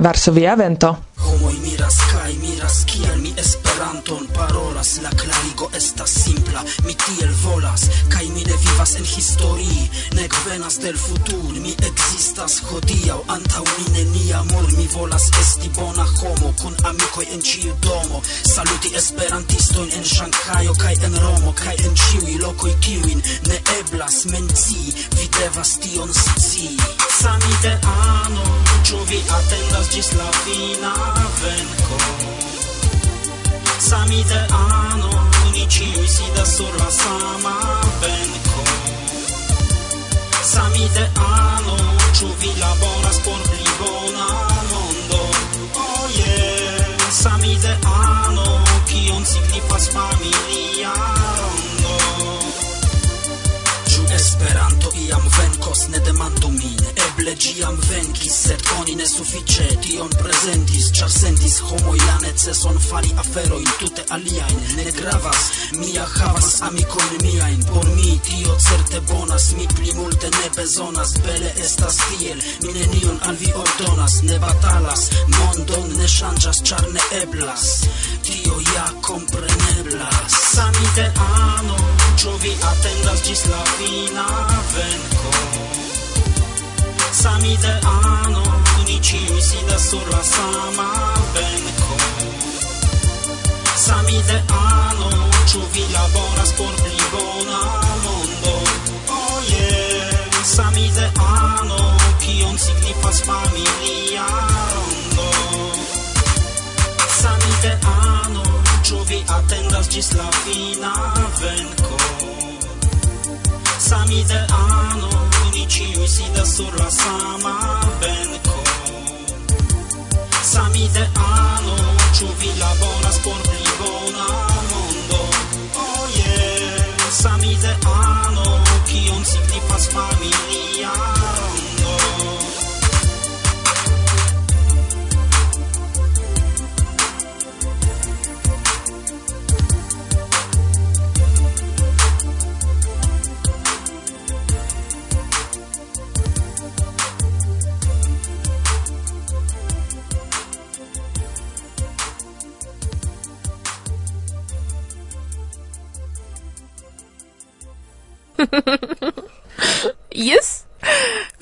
Varsovia vento. Homoi miras kaj miras kiel esperanton parolas la clarigo esta simpla. Mi tiel volas kai mi ne vivas en histori. Ne venas del futur mi existas hodiaŭ. Antaŭ mi neniam ol mi volas esti bona homo kun amikoj en ĉiu domo. Saluti esperantistojn en Ŝanghajo kaj en Romo kaj en ĉiuj lokoj kiujn ne eblas mencii vi devas tion scii samideano ĉu vi atendas ĝis la fina venko? Samite ano, ni ciui sidas sur la sama benko. Samite ano, ĉu vi laboras por pli bona mondo? Oh yeah. Samite ano, kion signifas familia Esperanto iam venkos, ne demandu min. Eble giam venkis, sed oni ne sufiĉe tion prezentis Ĉar sentis homoj la neceson fari aferojn tute aliajn. Ne gravas, mia havas amikojn miajn. Por mi tio certe bonas, mi pli multe ne bezonas. Bele estas tiel, mi nenion al vi ordonas. Ne batalas, mondon ne ŝanĝas, ĉar ne eblas. Tio ja kompreneblas Samideano, ĉu vi atendas ĝis la? navenko Sami de ano Uničim si da surla sama venko Sami de ano Ču vi laboras por pli bona mondo. Oje oh, Sami de ano Kion signifas familia rondo. Sami de ano Ĉu vi atendas ĝis la fina venko anni dell'anno Di ciui sida sulla sama benco. Sami ano, ciu vi laboras por pli bona mondo. Oh yeah, sami de ano, kion signifas familia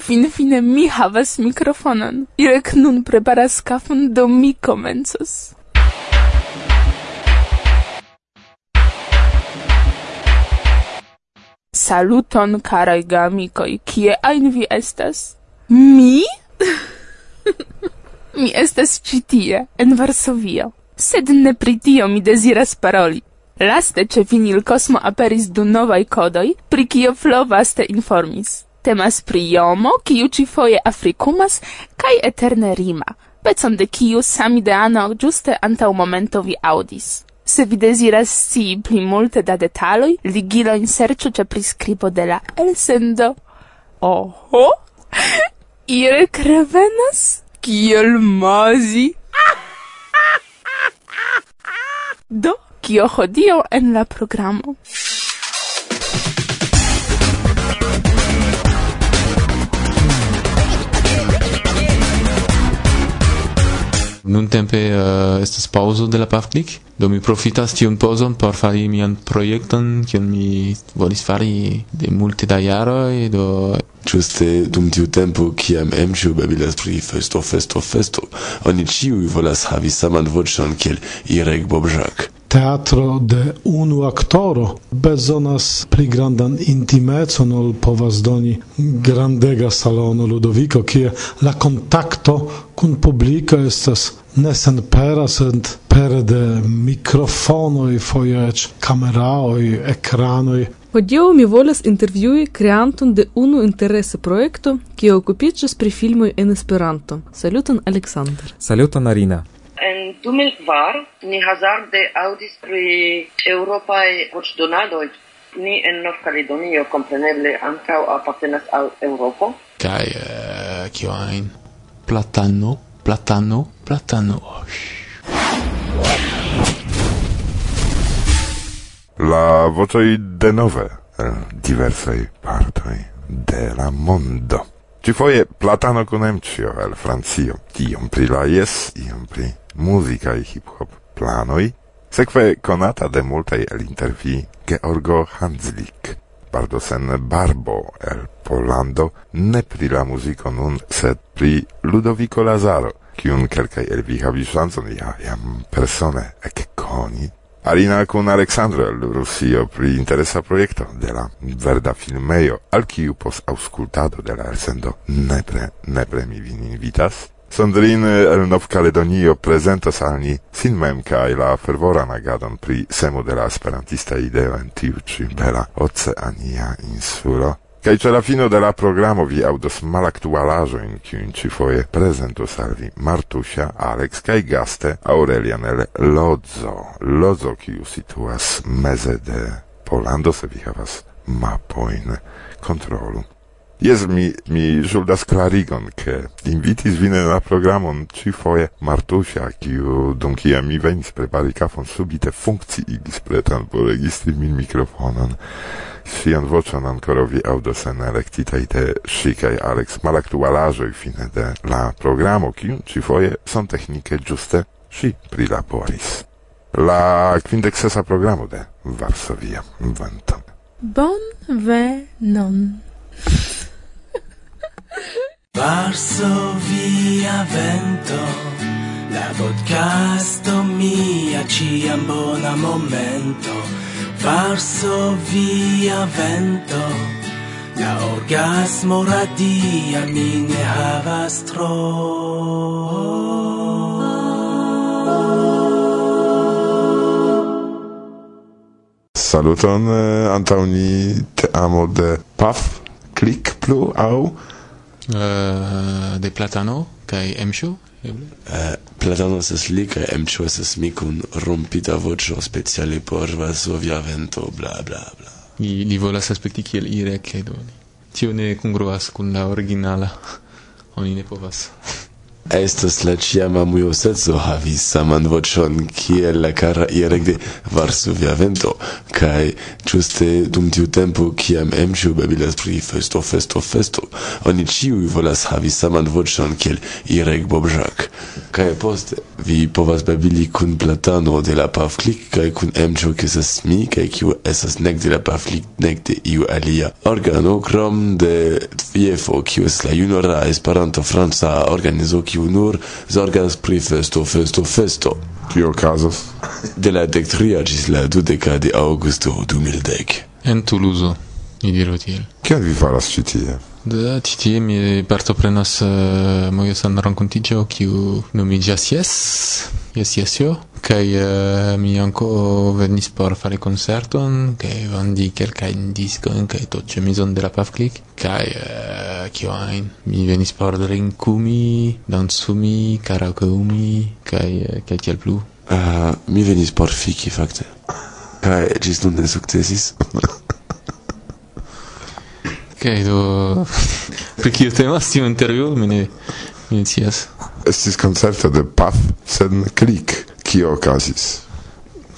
fin fine mi havas mikrofonon. Irek nun preparas kafon, do mi komencos. Saluton, karaj gamikoj, kie ajn vi estas? Mi? mi estas ĉi tie, en Varsovio. Sed ne pri tio mi deziras paroli. Laste ĉe Vinil Kosmo aperis du novaj kodoj, pri kio Flo vaste informis temas pri iomo, kiu ci foie africumas, cae eterne rima, pecon de kiu samideano giuste antau momento vi audis. Se vi desiras si pli multe da detaloi, ligilo in sercio ce prescribo de la elsendo. Oho! Ire crevenas? Kiel mazi? Do, kio hodio en la programo? Nuntempe uh, estas pauzo de la Pavklik, do mi profitas tiun pauzon por fari mian projekton, kion mi volis fari de multe da jaroj, do Giuste dum tiu tempo, kiam emĉiu babilas pri festo, festo, festo, oni ĉiuj volas havi saman voĉon kiel Irek Bobżak. teatro de unu aktoro bezonas pli grandan intimecon ol povas doni grandega salono Ludoviko, kie la kontakto kun publiko estas ne senpera, sed pere de mikrofonoj, foje eĉ kameraoj, ekranoj. Hodiaŭ mi volas intervjui kreanton de unu interesa projekto, kiu okupiĝas pri filmoj en Esperanto. Saluton Aleksandr. Saluton Arina. En 2004 ni hazarde audis pri eŭropaj voĉdonadoj. Ni en Nov-Kaledonio kompreneble ankaŭ apartenas al Eŭropo. Kaj uh, kio ajn? Platano, platano, platano. La vocoj denove diversaj partoj de la mondo. Ci foie Platano con emcio el Francio, Tiom pri la jes, iom pri musica e hip-hop planoi, sekve conata de multaj el intervi Georgo Hanslik, bardo sen barbo el Polando ne pri la muziko nun, sed pri Ludovico Lazaro, kiun kelkaj el vi havis ŝancon ja jam persone ekkoni. Alina kun Aleksandro el Rusio pri interesa projekto de la verda filmejo, al kiu pos auskultado de la elsendo nepre, nepre mi vin invitas. Sondrin eh, el Nov-Caledonio prezentas al ni sin mem kaj la fervora nagadon pri semo de la esperantista ideo en tiu ĉi bela oceania insulo Kaj ĉe la fino de la programo vi aŭdos malaktualaĵojn, kiujn ĉifoje prezentos al vi Martusia, Alex kaj gaste Aurelian el Lodzo. Lodzo, kiu situas meze de Polando, se vi havas mapojn kontrolu. Jes, mi, mi žuldas klarigon, ke invitis vin en la programon ĉiufoje Martusia, kiu dum kia mi venis prepari kafon, subite funkciigis pretan por registri min mikrofonon. Sian voĉon ancora vi audos en electitei de ŝi Alex malaktualaĵoj fine de la programo, kiun son sonteknike giuste si prilaboris. La quindexesa programo de Varsovia Vento. Bon venon. Varso via vento La podcasto mia ciam bona momento. Varso via vento La orgasmo radia mi ne havas tro. Saluton, eh, antauni te amo de PAF, klik plu Au, Eh, de platano kai emcho Uh, platano ses li kai emcho ses mi kun rompita voĉo speciale por Varsovia vento bla bla bla. I li volas aspekti kiel ire kai doni. Tio ne kongruas kun la originala. Oni ne povas. Estas la ĉiama muoseco havi saman voĉon kiel la kara ire de Varsovia vento kai juste eh, dum tiu tempo ki am em ju babilas pri festo festo festo oni ciu volas havi saman vocion kiel irek bob jack kai post vi povas babili kun platano de la pavlik kai kun em ju ki ses mi kai ki esas nek de la pavlik nek de iu alia organo krom de fiefo ki es la junora esperanto franca organizo ki nur zorgas pri festo festo festo. Kio okazas? De la dectria gis la dudeca de augusto 2010. En Toulouse, mi diru tiel. Kial vi faras ci tie? Da, ĉi tie mi partoprenas uh, mojesan renkontiĝo, kiu nomiĝas yes. Yes Yes Jo, kaj uh, mi anko venis por fari koncerton kaj vendi kelkajn diskojn kaj to ĉemizon de la Pavklik kaj uh, kio ajn mi venis por drinkumi, dancumi, karaokeumi kaj uh, kaj tiel plu. Uh, mi venis por fiki, fakte. Kaj gis nun ne sukcesis. Ok, do... Pri kio temas tiu intervju, mi ne... Mi ne scias. estis concerto de Paf sen klik. Kio okazis?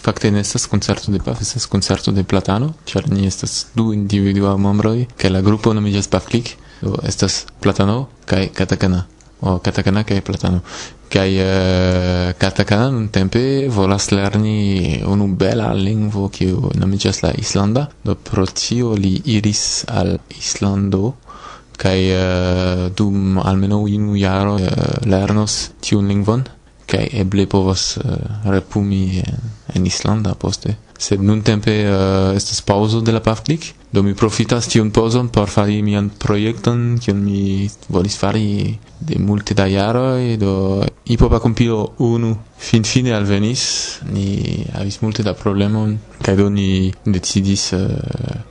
Fakte ne estas koncerto de Paf, estas koncerto de Platano, ĉar ni estas du individuaj membroj kaj la grupo nomiĝas Paf Klik. Do estas Platano kaj Katakana. O Katakana kaj Platano. Kaj uh, Katakana nuntempe volas lerni unu bela lingvo kiu nomiĝas la islanda. Do pro tio li iris al Islando kaj eh, dum almenaŭ unu jaro eh, lernos tiun lingvon. Kaj eble povas eh, repumi en Islanda poste sed nuntempe uh, estas pauzo de la Pavklik, do mi profitas tiun pauzon por fari mian projekton, kiun mi volis fari de multe da jaroj, do hipopa kompilo unu finfine alvenis, ni havis multe da problemon, kaj do ni decidis uh,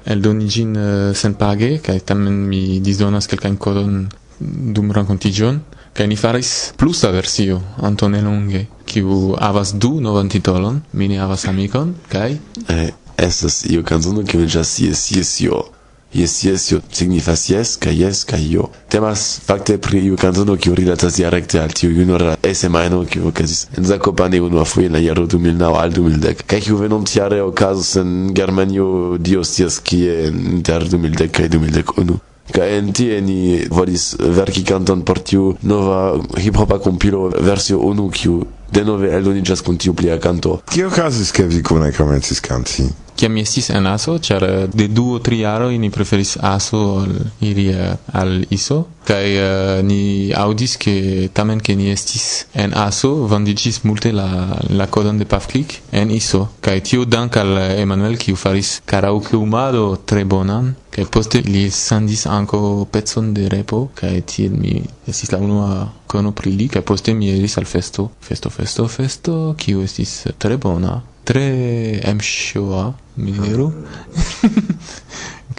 eldoni ĝin uh, senpage, kaj tamen mi disdonas kelkajn kodon dum renkontiĝon, Kaj ni faris plusa versio Antone Longe, kiu havas du novan titolon, mi ne havas amikon, kaj... Eh, estas iu kanzono kiu iĝas jes, jes, jo. Yes, yes, yo signifas yes, ca yes, ca yo. Temas facte pri iu cantono kiu rilatas directe al tiu junora ese maeno kiu ocasis en Zakopane unu a fui en la jaro 2009 al 2010. Cae kiu venon tiare ocasus en Germanio dios tias kie inter 2010 kai 2011. Ca en tie ni volis verki canton por tiu nova hip-hopa compilo versio unu kiu denove eldonigas kun tiu plia canto. Kio okazis, ke vi kune komencis kanti? Kiam mi estis en ASO, ĉar de du o tri jaroj ni preferis ASO ol iri eh, al ISO, kaj uh, ni aŭdis ke tamen ke ni estis en ASO vendiĝis multe la, la kodon de Pavklik en ISO, kaj tio dank al Emanuel kiu faris karaoke-umado tre bonan, kaj poste li sendis anko pecon de repo, kaj tiel mi estis la unua kono pri li, kaj poste mi iris al festo, festo, festo, festo, kiu estis tre bona, tre emshoa mi diru.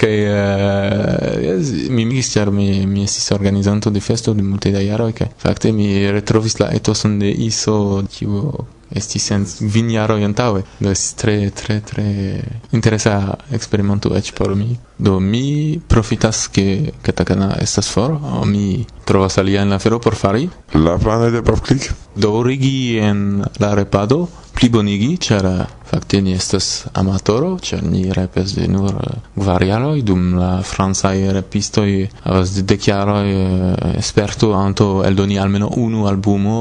Che uh, mi mi stiar mi mi estis organizanto de festo de multe da jaro che fakte mi retrovis la etoson de iso kiu esti sen vin jaro antaŭe. Do estis tre tre tre interesa experimento eĉ por mi Do mi profitas ke katakana estas for, o mi trovas alia en la fero por fari. La plano de PopClick? Daŭrigi en la repado, plibonigi, ĉar fakte ni estas amatoro, ĉar ni repes de nur kvarjaroj, dum la francaj repistoj havas de dek jaroj eh, sperto anto eldoni almenaŭ unu albumo,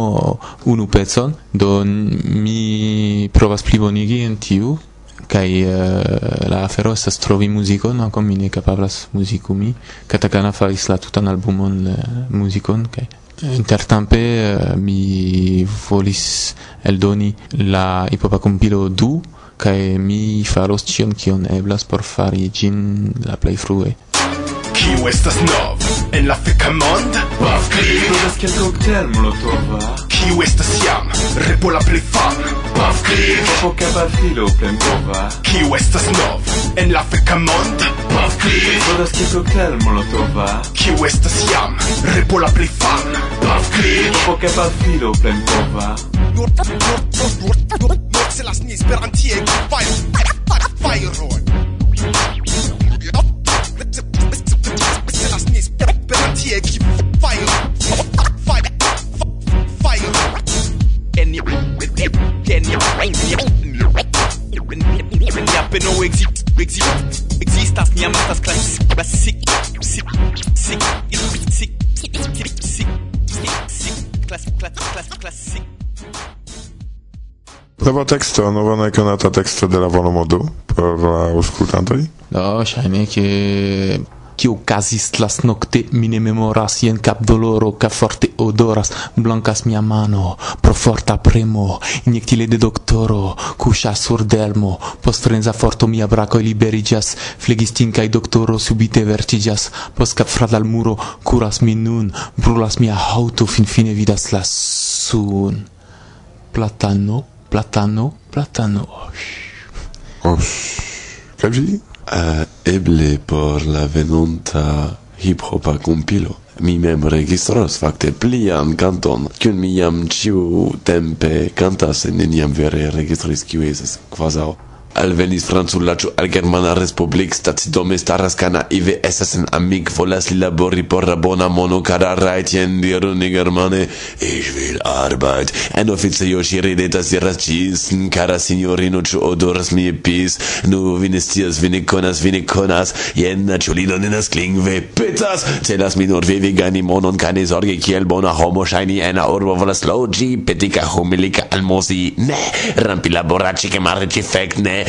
unu pecon, do mi provas plibonigi en tiu kai uh, la afero estas trovi muzikon ankaŭ mi ne kapablas muzikumi katakana faris la tutan albumon eh, uh, muzikon kai. Intertempe uh, mi volis eldoni la hipopa compilo du kai mi faros ĉion kion eblas por fari ĝin la plej frue. Kiu estas nov en la feka mond Bafkri, tu das kiel koktel, molotova Kiu estas jam repola pli fan Pavklik Foka bafilo plenbova Kiu estas nov en la feka mond Pavklik Volas ki koktel molotova Kiu estas jam repola pli fan Pavklik Foka bafilo plenbova Nur nur nur nur nur nur nur nur nur nur nur nur nur nur nur nur Miam estas classic, classic, sic, sic, sic, sic, classic, classic, classic. Nowa teksto, nowa nekonata teksto de la volumo du por la aŭskultantoj. Do ŝajne ke Cio casis las nocte, mine memoras, jen cap doloro, ca forte odoras, blancas mia mano, pro forta premo, injectile de doctoro, cuscia sur delmo, post frenza forto mia bracoi liberigas, flegistin cae doctoro subite vertigias post cap frad al muro, curas mi nun, brulas mia auto, fin fine vidas la sun. Platano, platano, platano, osh. Osh. Kaj vi? uh, eble por la venonta hip-hopa compilo. Mi mem registros fakte plian canton kiun mi jam ciu tempe cantas en neniam vere registris kiu esas quasau Alvenis Francullaĉo al Germana Respublikstacidome staras Kanaive estas en amik volas li labori por la bona mono kara rajtjen diru ni germane Ich will arbeit. En oficejo ŝi ridetas diras ĝis kara sinjorino ĉu odoras mi pis? Nu vi ne scias vi ne konas vi ne konas. Jen la klingve petas. Celas mi nur vivi gajni monon kaj ne zorge kiel bona homo ŝajni en la urbo volas loĝi petika humilika almosi ne rampi laboraĉi ke marĉi fek ne.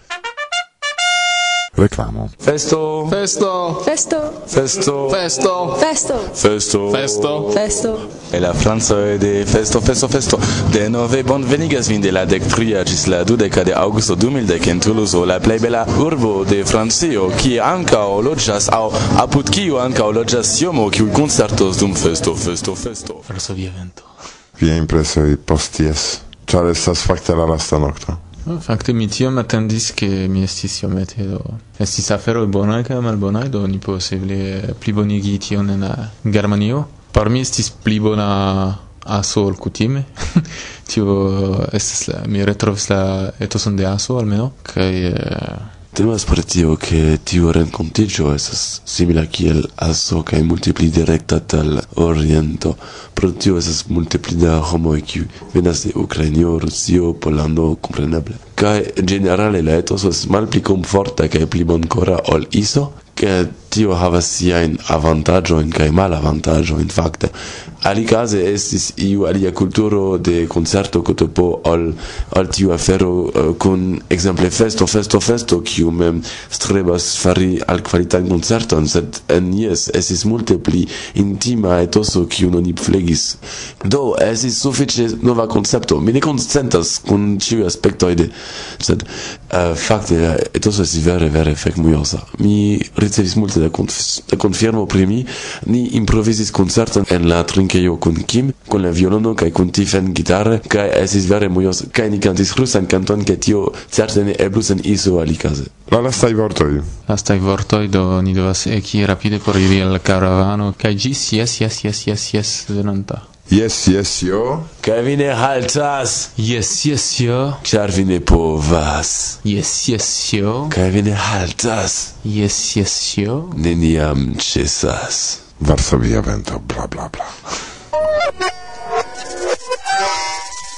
Reclamo. Festo. Festo. Festo. Festo. Festo. Festo. Festo. Festo. Festo. E la Franco de festo festo festo. De nove bonvenigas vin de la dec tria gis la dudeca de augusto 2010 en Toulouse, la plei bella urbo de Francio, kie ankaŭ loĝas aŭ apud kiu ankaŭ loĝas iomo kiu concertos dum festo festo festo. Varsovia vento. Via impresoj post jes, ĉar estas fakte la lasta nokto. Fakte mi tiom atendis ke mi estis iomete do estis aferoj bonaj kaj malbonaj do ni posible plibonigi tion en la Germanio. Por mi estis pli bona aso ol kutime. Tio estas la mi retrovis la etoson de aso almenaŭ kaj eh, Temas por tio che tio rencontigio esas simila kiel aso kaj multipli directa tal oriento. Pro tio esas multipli da homoj kiu venas de Ukrainio, Rusio, Polando, compreneble. Kaj generale la etos es malpli comforta kaj pli boncora ol iso, che tio havas siajn avantaĝojn kaj malavantaĝojn fakte alikaze estis iu alia kulturo de koncerto kotopo ol al tiu afero kun eh, uh, ekzemple festo. Festo festo kiu mem strebas fari alkvalitan koncerton sed en jes estis multe pli intima etoso kiun oni flegis. Do estis sufiĉe nova koncepto mi ne konsentas kun ĉiuj aspektoj de sed eh, uh, fakte etoso estis vere vere fekmujosa mi ricevis multe da, conf da confirmo pri mi, ni improvisis concerton en la trinqueio kun Kim, kun la violono kaj kun Tiffen gitare, kaj esis vere mujos, kaj ni cantis rusan canton, kaj tio certe ne eblus en iso alicaze. La lastai vortoi. Lastai vortoi, do ni devas eki rapide por iri al caravano, kaj gis, yes, yes, yes, yes, yes, venanta. Yes, yes, yo. Kaj vi ne haltas? Yes, yes, yo. Ĉar vi ne povas. Yes, yes, yo. Kaj vi ne haltas? Yes, yes, yo. Neniam ĉesas. Varsovia vento, bla bla bla.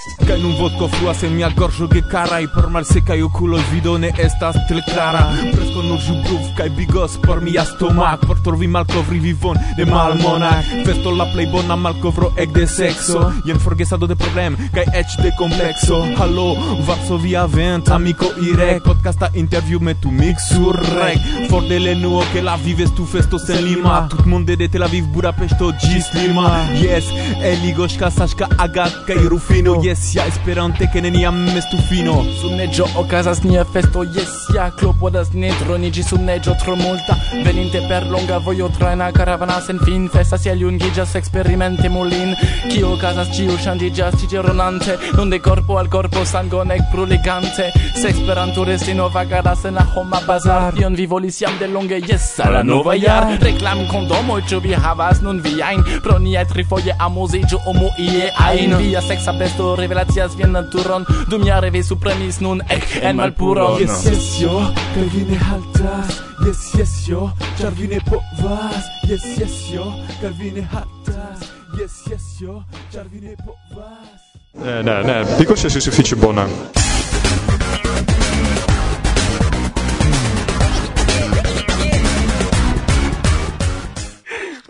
Kaj nun vodko fluas en mia gorĝo gekaraj por malsekaj okuloj vido ne estas tre klara. Presko nur ĵubruf kaj bigos por mia stomak. Por trovi malkovri vivon de malmona Festo la plej bona malkovro ekde sekso. Jen forgesado de problem kaj eĉ de komplekso. Halo Varsovia vent amiko irek. Podcasta interview me tu mix sur rek. For de lenuo ke la vives tu festo sen Lima. Tutmonde de Tel Aviv Budapeŝto ĝis Lima. Yes Eligoŝka Saŝka Agat kaj Rufino. Yes Jes, ja esperante ke neniam estu fino. Sub neĝo okazas nia festo Jes, ja klopodas ne droniĝi sub neĝo tro multa Veninte per longa vojo trajna karavana sen fin Festas ja jungiĝas eksperimente mulin. Kio okazas ĉiu ŝanĝiĝas ĉi ronante Nun de korpo al korpo sangon ekbruligante Se Esperanto resti nova garas en la homa bazar. Tion vi volis jam delonge Jes, al la nova jar Reklam kondomoj ĉu vi havas nun viajn Pro niaj trifoje amuziĝu omu ie ajn. Via seksa besto revelacias vian naturon. Dum ja reve supremis nun ec en malpuron. Yes, yes, yo, kaj vi ne haltas. Yes, yes, yo, ĉar vi ne povas. Yes, yes, yo, kaj vi ne haltas. Yes, yes, yo, ĉar vi ne povas. Ne, ne, ne, dico se si suffice bona.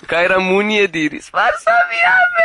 Kaira Ramunie diris, farsa mi ame!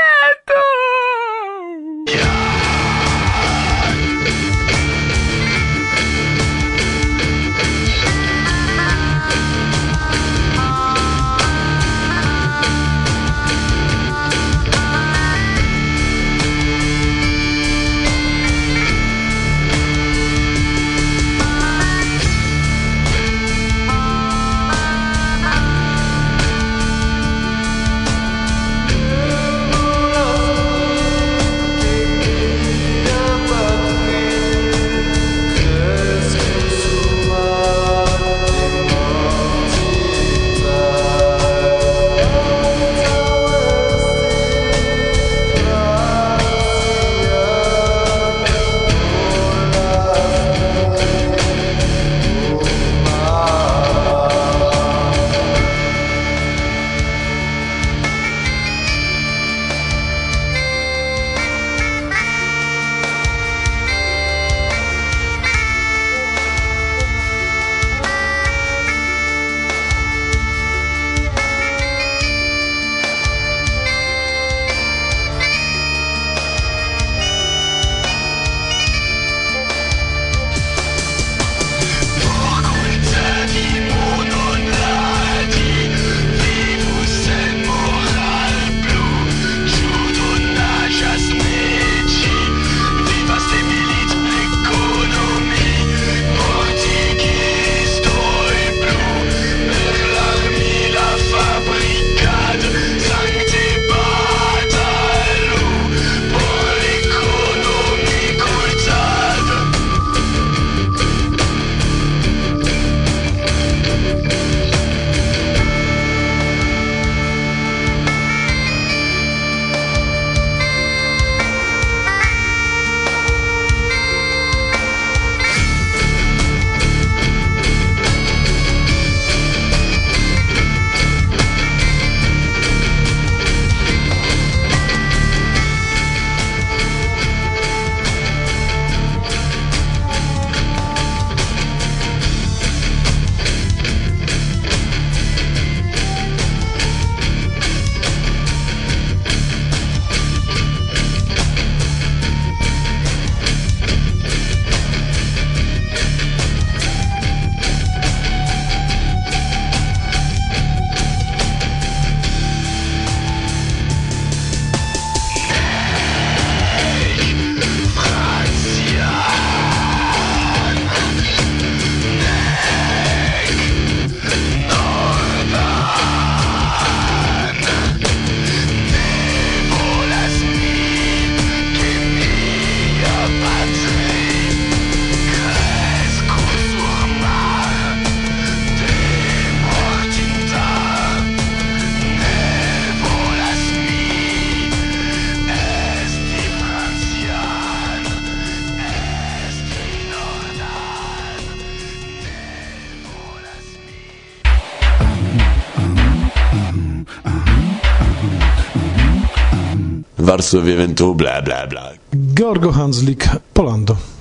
Varsovia Ventu, bla bla bla. Georgo Hanslik, Polando.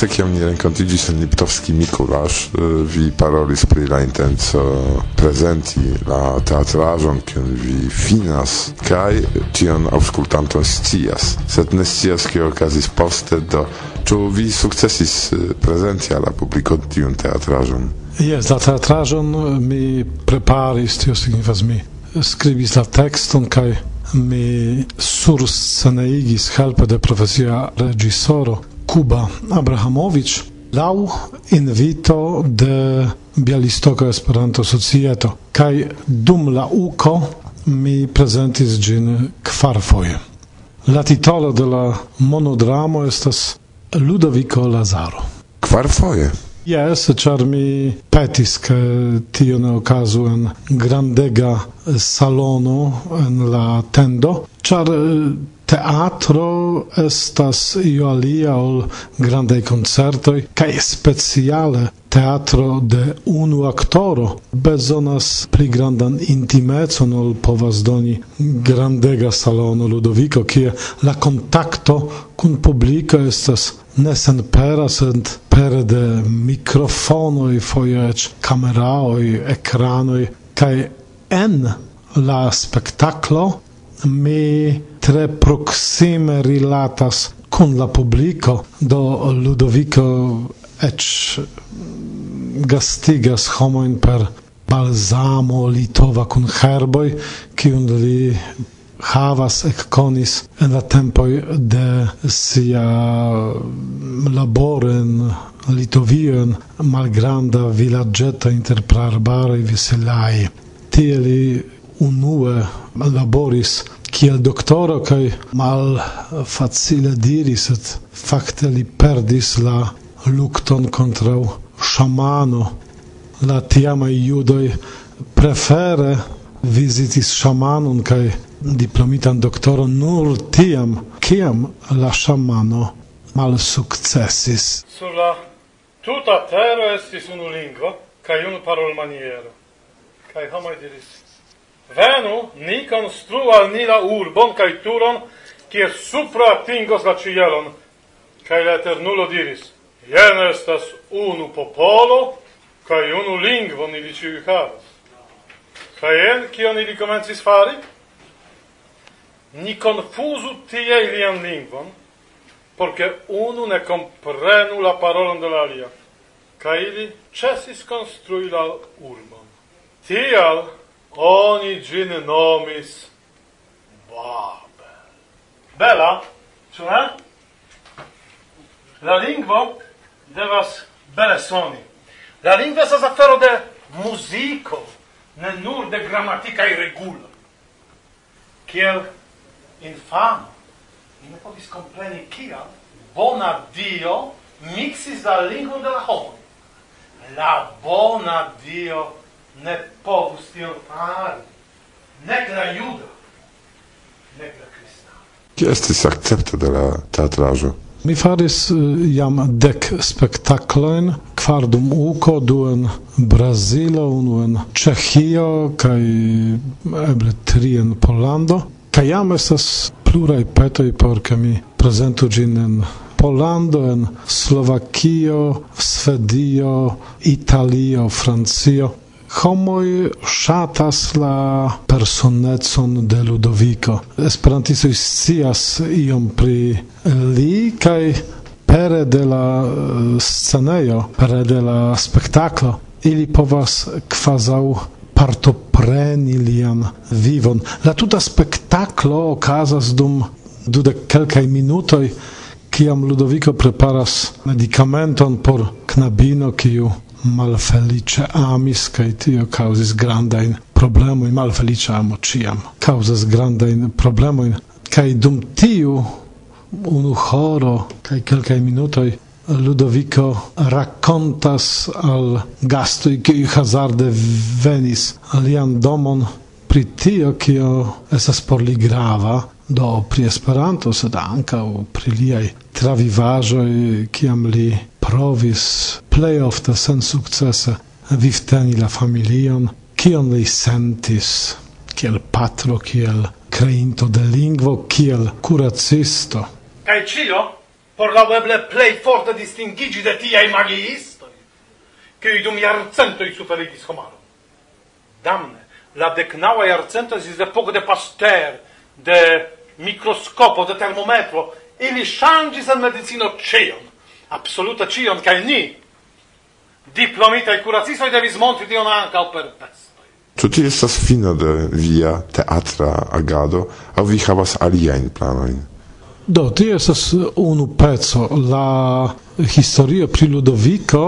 poste kiam ni renkontigis en Liptovski Mikulaš, vi parolis pri la intenco prezenti la teatraĵon kiun vi finas kaj tion aŭskultanto scias, sed ne scias kio okazis poste, do ĉu vi sukcesis prezenti al la publiko tiun teatraĵon? Jes, la teatraĵon mi preparis, tio signifas mi skribis la tekston kaj mi sursceneigis helpe de profesia reĝisoro Kuba Abrahamovic lau invito de Bialistoko Esperanto Societo kai dum la uko mi prezentis gin kvarfoje. La titolo de la monodramo estas Ludovico Lazaro. Kvarfoje? Yes, char mi petis ke tio ne okazu en grandega salono en la tendo, char eh, teatro estas io alia ol grandei concertoi, kai speciale teatro de unu aktoro. Bezonas pli grandan intimecon ol povas doni grandega salono Ludovico, kie la kontakto kun publiko estas ne sen pera, sed pere de mikrofonoj, foje eĉ kameraoj, ekranoj kaj en la spektaklo mi tre proxime rilatas kun la publiko do Ludovico ec gastigas homojn per balsamo litova kun herboi kiun li havas ekkonis en la tempoj de sia laboren Litovion malgranda vilaĝeto inter praarbaroj viselaj. Tie li unue laboris kiel doktoro kaj mal facile diris, et fakte li perdis la lukton kontraŭ ŝamano. La tiamaj judoj prefere vizitis ŝamanon kaj diplomitan doktoro nur tiam, kiam la shamano mal successis. Sur la tuta terra estis unu lingvo, cae unu parol maniero. Cae homai diris, venu, ni constru al ni la urbon cae turon, kie supra atingos la cielon. Cae la eternulo diris, jen estas unu popolo, cae unu lingvo ni li ciui havas. Cae en, kion ili comencis fari? ni confusu tie ilian lingvon, porque unu ne comprenu la parolon de la alia, ca ili cesis construi la urbon. Tial oni gin nomis Babel. Bela, ĉu ne? La lingvo devas bele soni. La lingvo estas afero de muziko, ne nur de gramatikaj reguloj. Kiel infano, mi ne povis compreni kial bona Dio mixis la lingvon de la homo. La bona Dio ne povus tion fari. Nec la juda, nec la kristana. Chi estis akcepto de la teatrajo? Mi faris eh, jam dek spektaklojn, kvar dum uko, du en Brazilo, unu en Ĉeĥio kaj eble tri en Pollando. Kaj jam estas pluraj petoj por ke mi prezentu ĝin en Polando, en Slovakio, Svedio, Italio, Francio. Homoj ŝatas la personecon de Ludoviko. Esperantistoj scias iom pri li kaj pere de la eh, scenejo, pere de la spektaklo ili povas kvazaŭ partopreni lian vivon. La tuta spektaklo okazas dum dudek kelkaj minutoj, kiam Ludovico preparas medicamenton por knabino, kiu malfelice amis, kaj tio causas grandajn problemojn, malfelice amo ciam, causas grandajn problemojn, kaj dum tiu unu horo kaj kelkaj minutoj Ludovico raccontas al gastoj i hazarde venis alian domon pri tio kio esas por li grava do pri Esperanto sed ankaŭ pri liai travivaĵoj kiam li provis plej ofte sensukcese vivteni la familion kion li sentis kiel patro kiel creinto de lingvo kiel kuracisto. Kai cio por la weble plei forte distingigi de tiai magiistoi, kiui dum iarcentoi superigis homaro. Damne, la decnaua iarcento is de poco de Pasteur, de microscopo, de termometro, ili shangis en medicino cion, absoluta cion, cae ni, diplomitae curacisoi devis montri tion ancao per pes. Ĉu ti estas fino de via teatra agado aŭ vi havas aliajn planojn? Do, ti esas unu peco. La historia pri Ludovico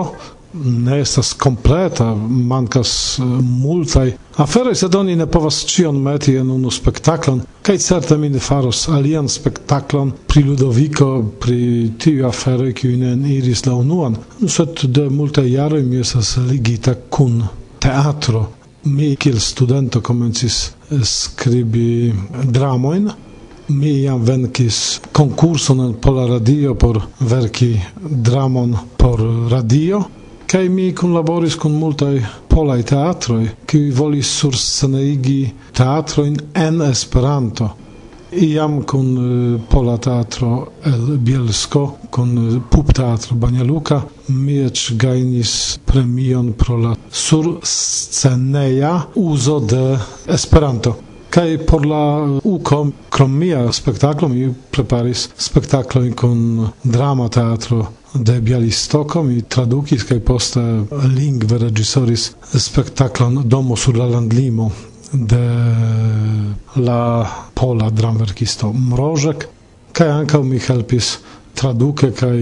ne estas completa, mancas eh, multai aferoi, sed oni ne povas cion meti en unu spektaklon. Kaj certe mi ne faros alian spektaklon pri Ludovico, pri tiu aferoi, kiu ne iris la unuan. Sed de multai jaroi mi esas ligita kun teatro. Mi kiel studento komencis eh, skribi dramoin, Mi jam venkis konkurson en Pola Radio por verki dramon por radio kaj mi kunlaboris kun multaj polaj teatroj, kiuj volis sursceneigi teatrojn en Esperanto. Iam kun Pola Teatro el Bielsko, kun Pup Teatro Banialuka, mi eĉ gajnis premion pro la sursceneja uzo de Esperanto kai por la UCOM, krom mia spektaklo, mi preparis spektaklo kun drama teatro de Bialistoko, mi tradukis kaj poste lingve reĝisoris spektaklon Domo sur la landlimo de la pola dramverkisto Mrożek, kaj ankaŭ mi helpis traduke kaj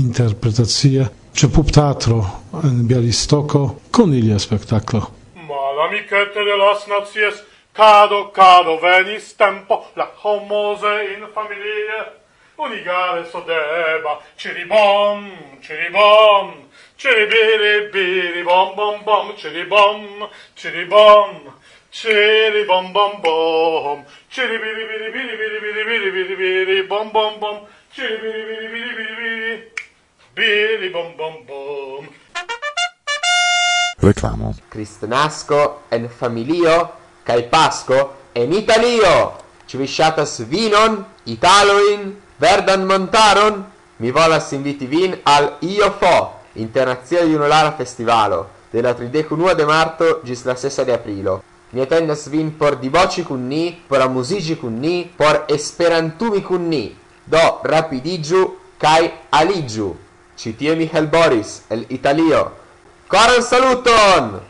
interpretacie czy pup teatro en Bialistoko kun ilia spektaklo. Malamicete de las nacies Cado, cado, venis tempo, la homose in familie, unigare so deba, ciribom, ciribom, ciribiribiribom, bom, bom, ciribom, ciribom, ciribom, bom, bom, ciribiribiribiribiribiribiribiribiribom, bom, bom, ciribiribiribiribiribiribom, bom, bom. Reclamo. Cristo nasco en familio kai pasco en Italio. ci vi shatas vinon, italoin verdan montaron? Mi volas inviti vin al IOFO, Internacia Junulara Festivalo, de la 31 de marto gis la 6 de aprilo. Ni attendas vin por divoci kun ni, por amusigi kun ni, por esperantumi kun ni. Do, rapidigiu kai aligiu ci tie mi Boris el Italio. Coran saluton!